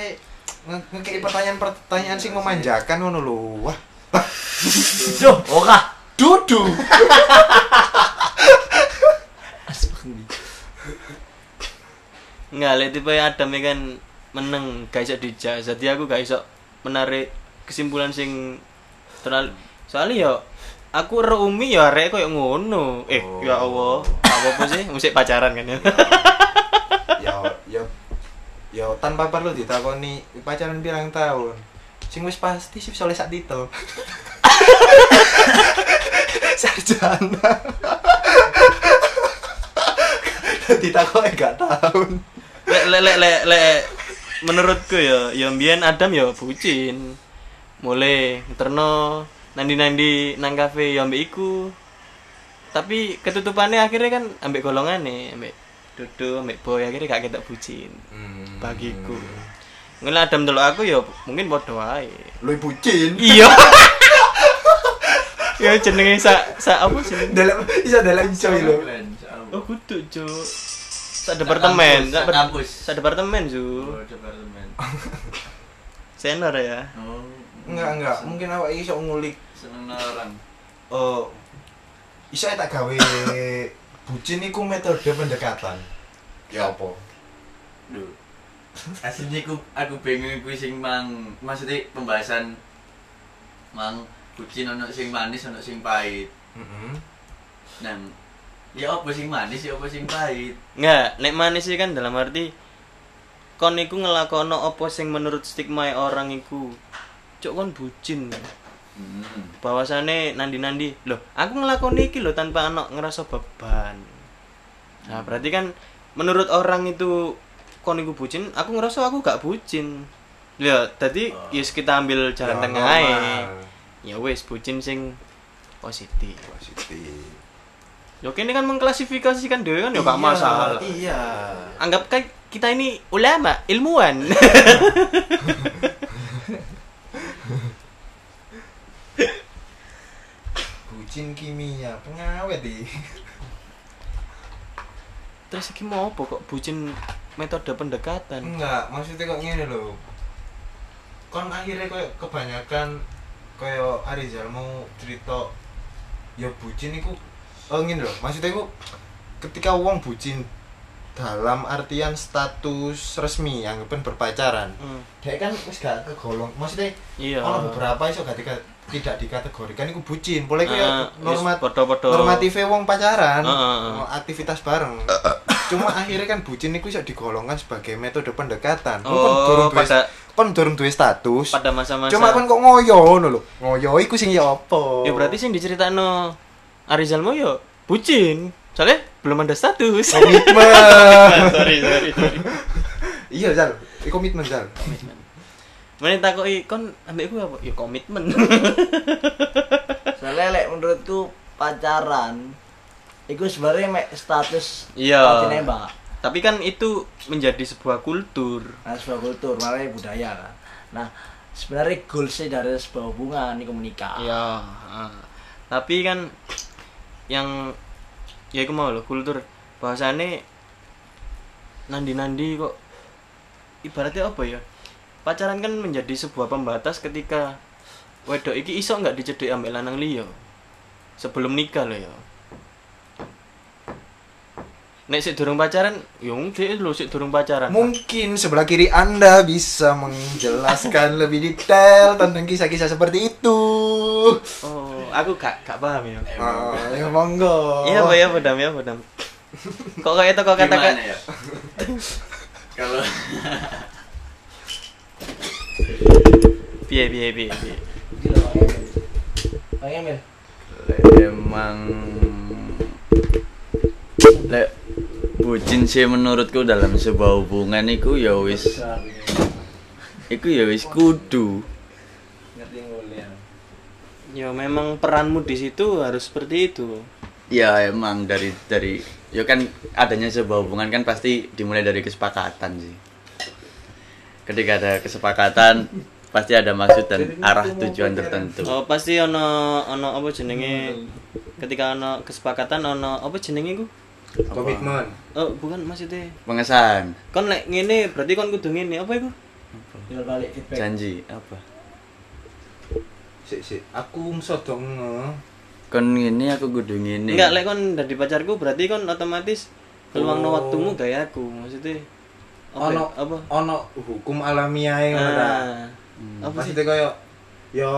ngekei pertanyaan-pertanyaan sing memanjakan ngono lho. Wah, Duh, oka. dudu. Enggak, lek tipe Adam ya kan meneng gak iso dijak. Jadi aku gak iso menarik kesimpulan sing terlalu soalnya ya aku ero umi ya arek koyo ngono. Eh, Oh. ya Allah. Apa apa sih? Musik pacaran kan ya. yo yo yo tanpa perlu ditakoni pacaran pirang tahun. Sing wis pasti sih soleh sak titel. Sarjana. Ditakoni gak tahun. lek lek lek lek lek menurutku ya ya mbiyen Adam ya bucin mulai terno nandi nandi nang kafe ya ambek iku tapi ketutupannya akhirnya kan ambek golongan nih ambek Dodo ambek boy akhirnya gak ketok bucin Hmm. bagiku ngene Adam delok aku ya mungkin bodoh wae Lu bucin. iya ya jenenge sa sa apa sih dalam bisa dalam coy lo. oh kudu jo sa departemen Sak sa kampus. sa departemen su Oh, departemen. senior ya Oh, Enggak enggak, mungkin awak iso ngulik seneng orang. oh iso tak gawe bucin iku metode pendekatan. Ya apa? Duh. Aslinya aku aku bingung kuwi sing mang maksudnya pembahasan mang bucin ono sing manis ono sing pahit. Heeh. Nah, ya apa sing manis ya apa sing pahit. Enggak, nek manis sih kan dalam arti kon iku ngelakono apa sing menurut stigma orang iku. Cuk kon bucin. Hmm. Bahwasane nandi-nandi, loh, aku ngelakoni iki loh tanpa anak ngerasa beban. Nah, berarti kan menurut orang itu kon iku bucin, aku ngerasa aku gak bucin. Ya, tadi Oh. ya kita ambil jalan Ya, tengah ae. Ya wes bucin sing positif. Positif. Yo kene kan mengklasifikasikan dhewe kan ya gak Iya, masalah. Iya. anggap kan kita ini ulama, ilmuwan. Bucin kimia, pengawet di. Terus iki mau apa kok bucin metode pendekatan? Enggak, maksudnya kok ngene lho. Kon akhirnya koyo kebanyakan koyo Arizal mau cerita ya bucin iku oh ngene lho, maksudnya iku ketika wong bucin dalam artian status resmi anggapan berpacaran. Hmm, Dia kan wis gak kegolong, maksudnya iya. ono beberapa iso gak tidak dikategorikan iku bucin. Boleh Ah, koyo wis normat podo-podo. normatifnya wong pacaran, Heeh, heeh. mau aktivitas bareng. Cuma akhirnya kan bucin itu bisa digolongkan sebagai metode pendekatan. Kon Oh, duwe- pada kon durung duwe status. pada masa-masa. Cuma kon kok ngoyo ngono lho. Ngoyo iku sing ya apa? Ya berarti sing diceritakno Arizal mau yo bucin. Soalnya belum ada status. komitmen. sorry, sorry, sorry. iya, Zal. Iki komitmen, Zal. Komitmen. Mana takoki kon ambek aku apa? Ya komitmen. Soalnya lek menurutku pacaran itu sebenarnya mek status Iya. nembak. Tapi kan itu menjadi sebuah kultur. Nah, sebuah kultur, makanya budaya kan. Nah, sebenarnya goalsnya dari sebuah hubungan itu menikah. Iya. ah. Tapi kan yang ya aku mau loh kultur bahasane nandi-nandi kok ibaratnya apa ya? Pacaran kan menjadi sebuah pembatas ketika wedok iki iso nggak dicedhek ambek lanang liya sebelum nikah loh ya. Nek sik durung pacaran, yo dhek lho sik durung pacaran. Mungkin sebelah kiri Anda bisa menjelaskan lebih detail tentang kisah-kisah seperti itu. Oh, aku gak gak paham ya. Oh, ya monggo. Iya, Pak ya, Padam ya, Padam. Kok kayak itu kok kata Gimana ya? Kalau piye piye piye piye. Bang Emil. Emang lek bucin sih menurutku dalam sebuah hubungan iku ya wis iku ya wis kudu. Ya memang peranmu di situ harus seperti itu. ya emang dari dari ya kan adanya sebuah hubungan kan pasti dimulai dari kesepakatan sih ketika ada kesepakatan pasti ada maksud dan arah tujuan tertentu Oh, pasti ono ono apa jenenge ketika ono kesepakatan ono apa jenenge ku? komitmen Oh, bukan maksudnya. pengesahan Kon lek ngene berarti kon kudu ngene apa iku? Jual balik feedback. janji apa sik sik aku sodong nge. kon ini aku kudu ngene Enggak, lek kon dadi pacarku berarti kon otomatis keluangno Oh. waktumu gaya aku. Maksudnya apa? ono apa? ono hukum alamiah ngono ta Ah, Hmm. apa sih? maksudnya kayak yo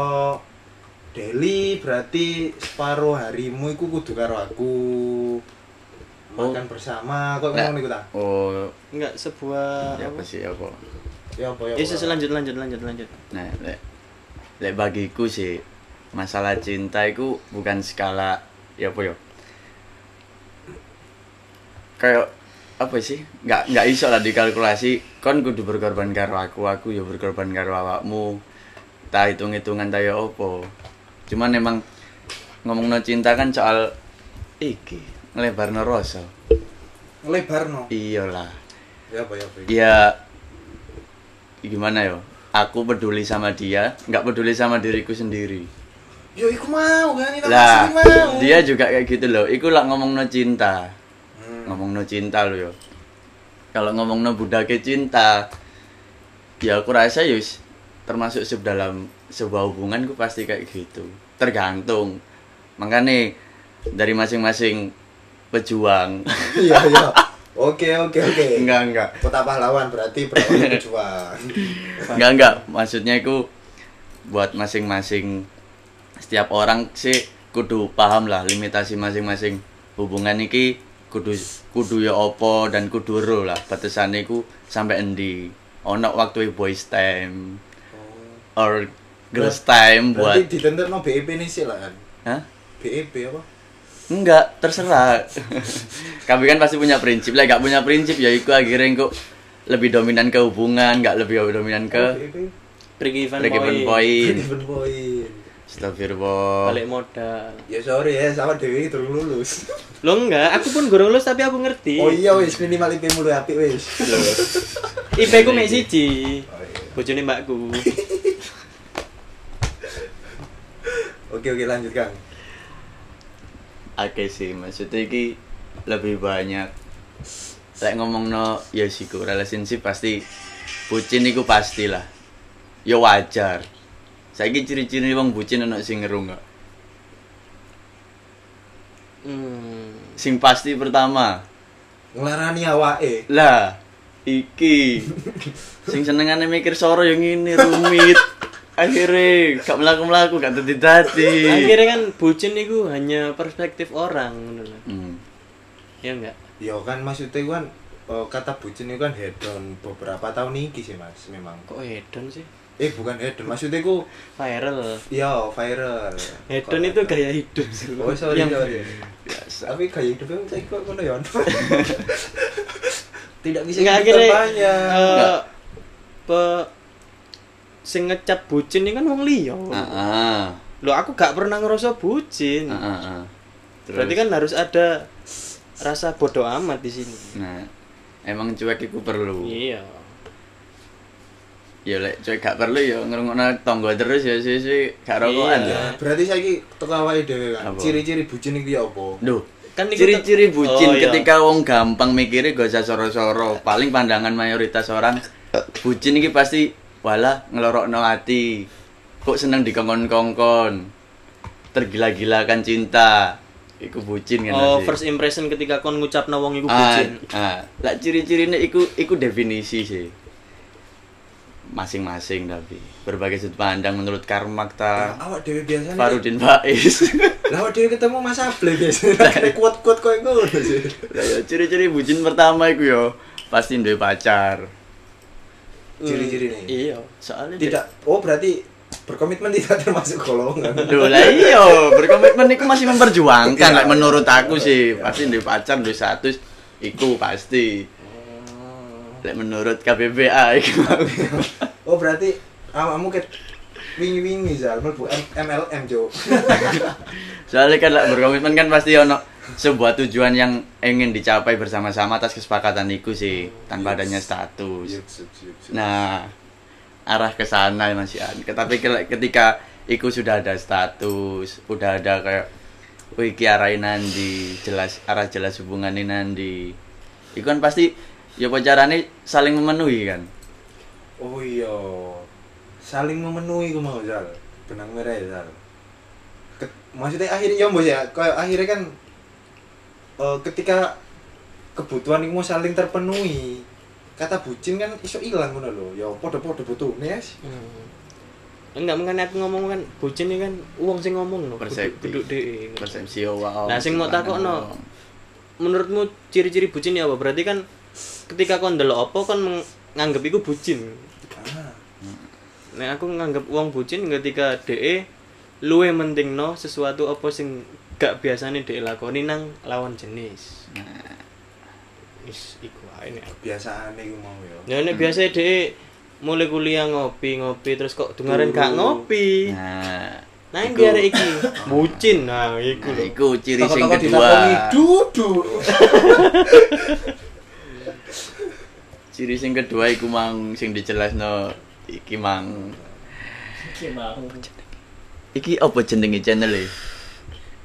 daily berarti separuh harimu iku kudu karo aku makan bersama kok Nah. ngono iku ta oh Enggak sebuah ya apa apa? sih apa ya apa ya Ya apa? lanjut lanjut lanjut lanjut. nah lek lek bagiku sih masalah cinta itu bukan skala ya apa ya? Kayak apa sih? Nggak nggak iso lah dikalkulasi. Kon kudu berkorban karo aku aku ya berkorban karo awakmu. Tak hitung hitungan tak ya apa. Cuman emang ngomong cinta kan soal iki ngelebar rasa. Ngelebarno? Iyalah ya apa ya apa? Ya gimana ya aku peduli sama dia nggak peduli sama diriku sendiri. Yo iku mau kan? Ini lah mau. dia juga kayak gitu loh. Iku lah ngomong no cinta. Hmm. ngomong no cinta lo yo. Kalau ngomong no budake cinta ya aku rasa yus termasuk sub dalam sebuah hubungan ku pasti kayak gitu. Tergantung. Makanya dari masing-masing pejuang. Iya iya oke oke oke. Enggak enggak. Kota pahlawan berarti berlawan berjuang. Enggak enggak. Maksudnya itu buat masing-masing setiap orang sih kudu paham lah limitasi masing-masing. Hubungan iki kudu kudu ya opo dan kudu ro lah. Batasannya ku sampai endi? Ono waktu boys time. Or girls time buat berarti ditenterno BEP nih sih lah kan? Hah? BEP apa enggak terserah kami kan pasti punya prinsip lah gak punya prinsip ya iku akhirnya kok lebih dominan ke hubungan gak lebih dominan ke even point. Even point Astagfirullah Balik modal. ya sorry ya sama Dewi turun lulus Lo enggak, aku pun gurung lulus tapi aku ngerti. oh iya wis minimal IP mulu apik wis IP ku mek siji. Oh, iya. Bojone mbakku. oke oke lanjut kang Oke sih, maksudnya iki lebih banyak Lek ngomong no, ya siku relationship pasti Bucin iku pasti lah Ya wajar. Saiki ciri-ciri wong bucin ana sing ngeru nggak? Hmm. Sing pasti pertama. Ngelarani awake. Lah, iki. Sing senengane mikir soro yang ini rumit Akhirnya gak melaku-melaku, gak tadi-tadi Akhirnya kan bucin itu hanya perspektif orang ngono lho. hmm. Ya enggak? ya kan maksudnya kan eh, kata bucin itu kan hedon beberapa tahun ini sih mas memang Kok hedon sih? eh bukan hedon maksudnya ku Viral. ya viral Hedon itu hedon? gaya hidup sih. oh sorry Yang- sorry Biasa tapi gaya hidupnya saya kok ngono ya tidak bisa akhirnya banyak eh, pe sing ngecap bucin ini kan wong liya. Ah. Loh aku gak pernah ngerasa bucin. Ah. Berarti kan harus ada rasa bodoh amat di sini. Nah, emang cuek iku perlu. Iya. Ya lek cuek gak perlu ya ngrungokno tangga terus ya sih gak rokokan Iya. ya. Berarti saya ki teko awake dhewe kan ciri-ciri bucin iki ya apa Duh, Kan ciri-ciri bucin Oh, iya. ketika wong gampang mikirnya gak usah soro-soro. Paling pandangan mayoritas orang bucin iki pasti wala ngelorokno hati. Kok seneng dikongkon-kongkon. Tergila-gilakan cinta. Iku bucin kan Oh, first impression ketika kon ngucapna wong iku ah, bucin. ah. Lah ciri-cirine iku iku definisi sih. Masing-masing tapi berbagai sudut pandang menurut Karl Marx ta. Nah, awak dhewe biasanya Farudin Faiz. lah awak dhewe ketemu Mas Able biasanya kuat-kuat koyo ngono sih Lah ya ciri-ciri bucin pertama iku yo pasti duwe pacar. Ciri-ciri nih. Iya, soalnya tidak oh berarti berkomitmen tidak termasuk golongan. Duh lah iya, berkomitmen iku masih memperjuangkan. Lek menurut aku sih. Pasti duwe pacar, duwe status iku pasti. Lek menurut KBBA iku. oh berarti awakmu ket wingi-wingi Zal. Mlebu MLM Jo Soalnya kan lek berkomitmen kan pasti ono sebuah tujuan yang ingin dicapai bersama-sama atas kesepakatan iku sih tanpa adanya status. Nah, arah ke sana Mas Ian. Tapi ke- ketika iku sudah ada status, udah ada kayak wih iki arahe nandi, jelas arah jelas hubungannya nandi. Iku kan pasti ya apa carane saling memenuhi kan. Oh iya. Saling memenuhi ku mau Zal. Benang merah ya. Ket- maksudnya akhirnya ya ya, kayak akhirnya kan eh, ketika kebutuhan itu mau saling terpenuhi. Kata bucin kan iso ilang ngono lho. Ya padha-padha butuhne yes. Hmm. Enggak mengenai aku ngomong kan bucin ini kan uang sing ngomong loh. Persepsi. Kudu dhewe. Persepsi wow. Nah, sing mau takokno. Menurutmu ciri-ciri bucin ya apa? Berarti kan ketika kon ndelok apa kon nganggep iku bucin. Ah. Nah, aku nganggep uang bucin ketika DE luwe mentingno sesuatu apa sing gak biasane DE lakoni nang lawan jenis. Wis iku ae nek. Kebiasaane iku mau ya. Ya nek biasa DE mulai kuliah ngopi-ngopi terus kok dengaren gak ngopi. Nah, Nah, yang biar iki bucin. Nah, iku Nah, iku ciri sing kedua. Dudu. Ciri sing kedua iku mang sing dijelasno iki mang. Gimana? Iki apa jenenge channel e? Eh.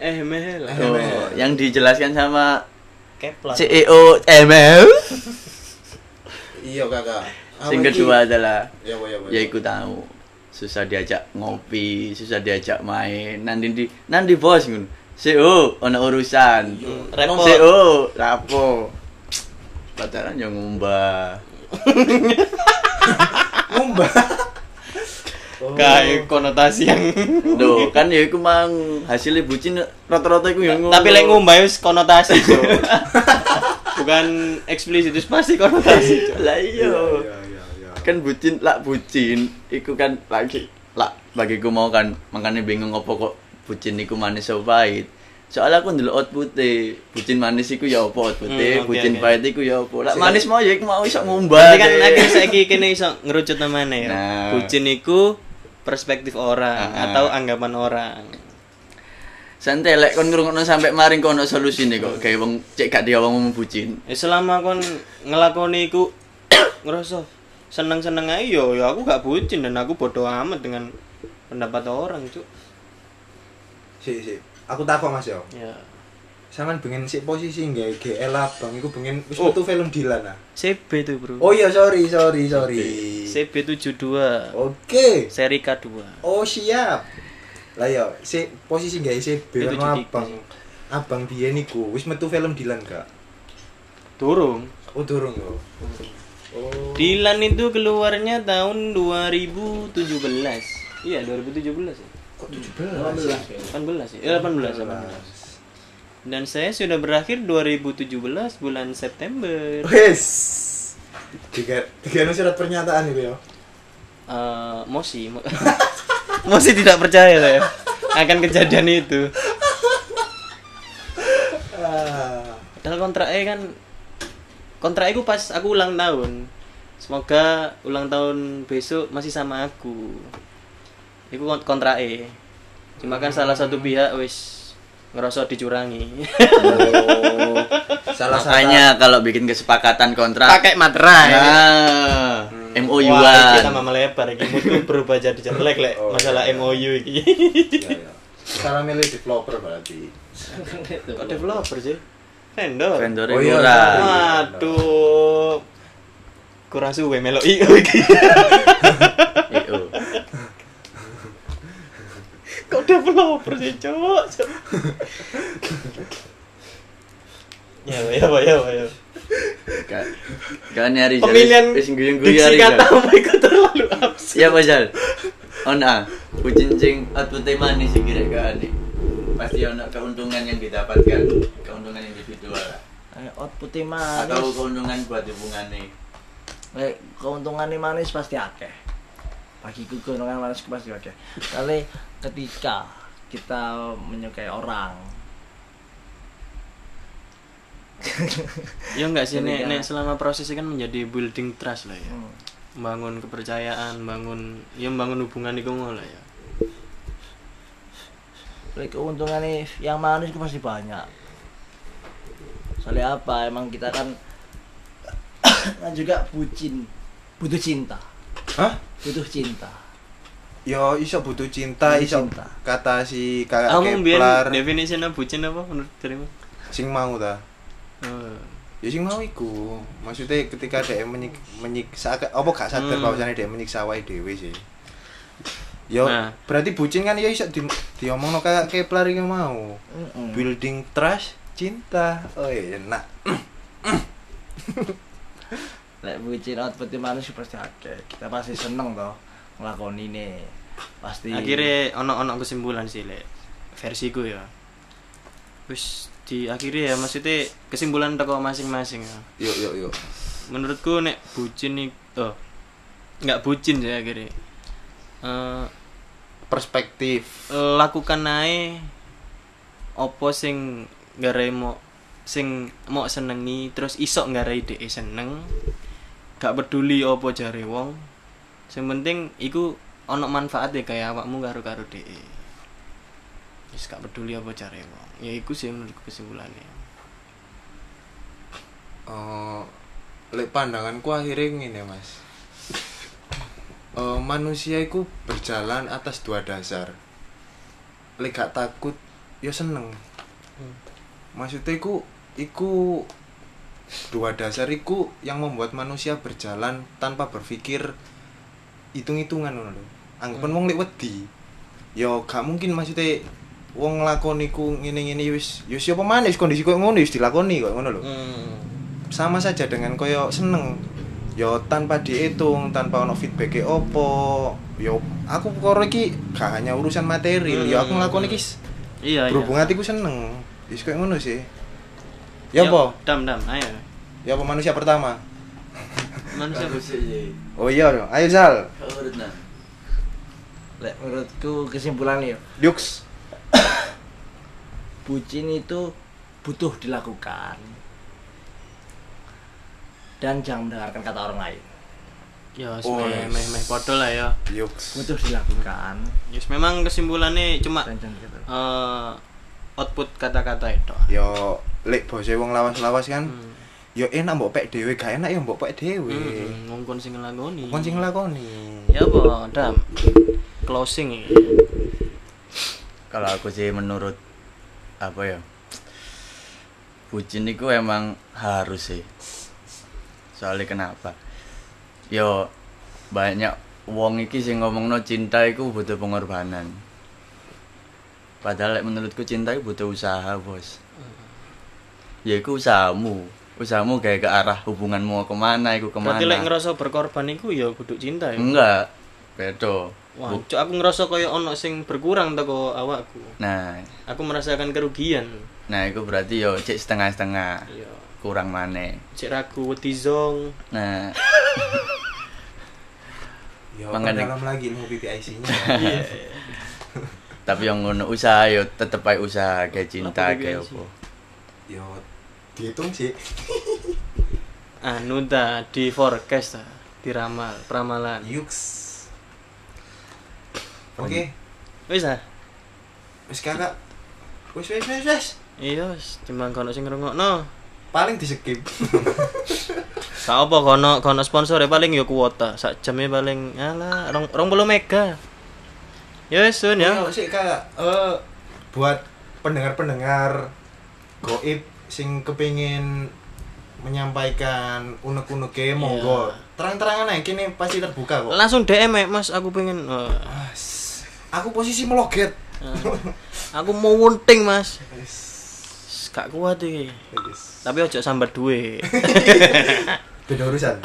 Eh, Oh, Mel. yang dijelaskan sama Keplat. CEO ML. Iya kakak. Sing kedua adalah Ya apa ya apa. ya iku tahu susah diajak ngopi, susah diajak main. Nanti di nanti bos ngono. CEO ono urusan. repot. CEO lapo. Pacaran yang ngumbah. Ngumbah. Oh. Kayak konotasi yang Loh, kan ya iku mang hasilnya bucin rata-rata iku yang tapi lek ngumbah wis konotasi, Cuk. Bukan eksplisit, wis pasti konotasi. Lah Iya iya. iya iya kan bucin lah bucin iku kan lagi lah bagiku mau kan makanya bingung apa kok bucin iku manis so pahit soalnya aku ndelok output bucin manis iku ya apa output Hmm, bucin oke. pahit iku ya apa lah manis mau ya iku mau iso ngumbah Berarti kan akhirnya saiki kene iso ngerucut namanya ya. Nah. Bucin iku perspektif orang Ah. atau anggapan orang. santai lek kon ngrungokno sampai maring kono solusine kok kayak wong cek gak dia wong bucin Ya selama kon ngelakoni iku ngerasa seneng-seneng aja yo, ya aku gak bucin dan aku bodoh amat dengan pendapat orang, Cuk. Si si. Aku takut Mas yo. Ya. Sampeyan pengen si posisi nggak GL abang iku pengen wis Oh. metu film Dilan ah. CB tuh, Bro. Oh iya sorry sorry sorry. CB 72 Oke. seri K2. Oh siap. Lah ya, si posisi nggak CB Itu kan jadi- abang. Abang dia niku wis metu film Dilan gak? Durung. Oh durung yo. Oh. Dilan itu keluarnya tahun 2017. Iya, 2017 ya. kok 17? 18 ya? Eh, 18, 18. Dan saya sudah berakhir 2017 bulan September. Wes. Tiga tiga surat pernyataan itu ya. Eh, Mosi, Mo- Mosi tidak percaya saya akan kejadian itu. Ah. Padahal kontraknya kan kontrak itu pas aku ulang tahun. Semoga ulang tahun besok masih sama aku. Itu kontraknya. Cuma kan salah satu pihak wis ngerasa dicurangi. Oh. Salah makanya kalau bikin kesepakatan kontrak Pakai materai. nah Hmm. MOU Wah, an kita mama melebar iki mutu berubah jadi jelek lek Oh, masalah iya. MOU iki. Ya, ya. Salah milih developer berarti. Kok developer sih? Vendor. vendor Oh, iya, murah iya. Waduh. Kurang suwe melo IO iki. Kok developer sih? Cok. Ya, ya, ya, ya. Gak gak nyari Pemilihan wis guyon diksi guyon kata apa itu terlalu absurd. Ya Pasal. Ona, kucing cing output manis sih kira kan Pasti ono keuntungan yang didapatkan, keuntungan individual. Eh, outputnya manis atau keuntungan buat hubungan nih. Lek keuntungannya manis pasti akeh bagiku keuntungan manis pasti akeh kali ketika kita menyukai orang Ya enggak sih, nek, nek selama prosesnya kan menjadi building trust lah ya. hmm. Bangun kepercayaan, bangun ya bangun hubungan itu lah ya. Lek keuntungannya yang manis itu pasti banyak soalnya apa emang kita kan kan juga bucin butuh cinta Hah? butuh cinta Yo iso butuh cinta, iso cinta. kata si kakak Kamu Kepler definisinya bucin apa menurut dirimu? sing mau ta. Oh. Ya sing mau iku. Maksudnya ketika dia menyik menyiksa apa gak sadar Hmm. bahwasannya dia menyiksa awake dhewe sih. Yo, Nah. berarti bucin kan ya iso di, diomongno kayak Kepler iki mau. Mm-mm. Building trust, cinta. Oh enak. lek bucin output manusia pasti ada kita pasti seneng toh ngelakoni ini pasti Akhirnya ono ono kesimpulan sih lek versiku ya. Wis di akhirnya ya maksudnya kesimpulan teko masing-masing ya. Yuk yuk yuk. Menurutku nek bucin nih oh nggak bucin sih akhirnya. Eh, Perspektif. lakukan nae opo sing garai mau sing mau senengi terus isok garai dhek seneng gak peduli opo jare wong sing penting iku ono manfaat ya kayak awakmu karo karo dhek wis gak peduli opo jare wong. Ya iku sih menurutku kesimpulannya. Eh, lek pandanganku akhirnya ngene mas. Eh, manusia itu berjalan atas dua dasar. Lek gak takut ya seneng. Maksudnya iku iku dua dasar iku yang membuat manusia berjalan tanpa berpikir hitung-hitungan ngono lho. Anggapan wong lek wedi ya gak mungkin maksudnya wong nglakoni ku ngene-ngene wis ya siapa maneh wis kondisi koyo ngono wis dilakoni kok ngono lho. Sama saja dengan koyo seneng. Yo tanpa dihitung tanpa ono feedback opo yo aku karo iki gak hanya urusan material yo aku Hmm. nglakoni iki iya berhubung hatiku seneng. Wis koyo ngono sih. Ya apa? dam dam ayo. Ya apa manusia pertama manusia. Bagus sih. oh iya dong ayo Sal urut nah. lek menurutku kesimpulannya ya. Yux bucin itu butuh dilakukan dan jangan mendengarkan kata orang lain. Ya Oh, meh meh meh podo lah ya. Yux butuh dilakukan. Yes, memang kesimpulannya cuma eh, output kata-kata itu. Yo lek bose wong lawas-lawas kan Hmm. Yo enak mbok pek dhewe gak enak yo mbok pek dhewe Hmm, ngongkon sing ngelakoni. kon sing nglakoni Ya apa, Dam? Closing iki. Kalau aku sih menurut apa ya? Bucin itu emang harus sih. Soalnya kenapa? Yo banyak wong iki sing ngomongno cinta iku butuh pengorbanan. Padahal menurutku cinta iku butuh usaha, Bos. Ya iku usahamu. Usahamu kayak ke arah hubunganmu ke mana, iku ke mana. Berarti lek ngerasa berkorban iku ya kudu cinta ya. Enggak. Beda. Wah, Bu- cuk, aku ngerasa kaya ono sing berkurang teko awakku. Nah, Aku merasakan kerugian. nah itu berarti yo cek setengah-setengah. Iya. Kurang maneh. Cek ragu wedi zong. Nah, yo Mangan- dalam lagi ilmu PPIC-nya Iya. tapi yang ngono usaha yo tetep ae usaha kayak cinta kayak BPIC? apa. yo dihitung sih Anu ta di forecast ta, diramal, peramalan. Yux. Oke, Wis ah. wis kakak. Wis wis wis wis. Iya, timbang kono sing ngrungokno. Paling di skip. Gak apa kono kono sponsor paling ya kuota. Sak jamnya paling alah rong, rong puluh mega. Ya Sun, ya. Yo sih kakak. Eh buat pendengar-pendengar goib sing kepingin menyampaikan unek-unek monggo. Terang-terangan aja kini pasti terbuka kok. Langsung DM ya, Mas, aku pengen oh, Mas, Aku posisi meloget. eh, aku mau wunting, Mas. Wis. Gak kuat iki. Wis. Tapi ojo sambat duwe. Beda urusan.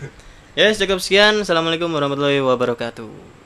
ya, cukup sekian. Assalamualaikum warahmatullahi wabarakatuh.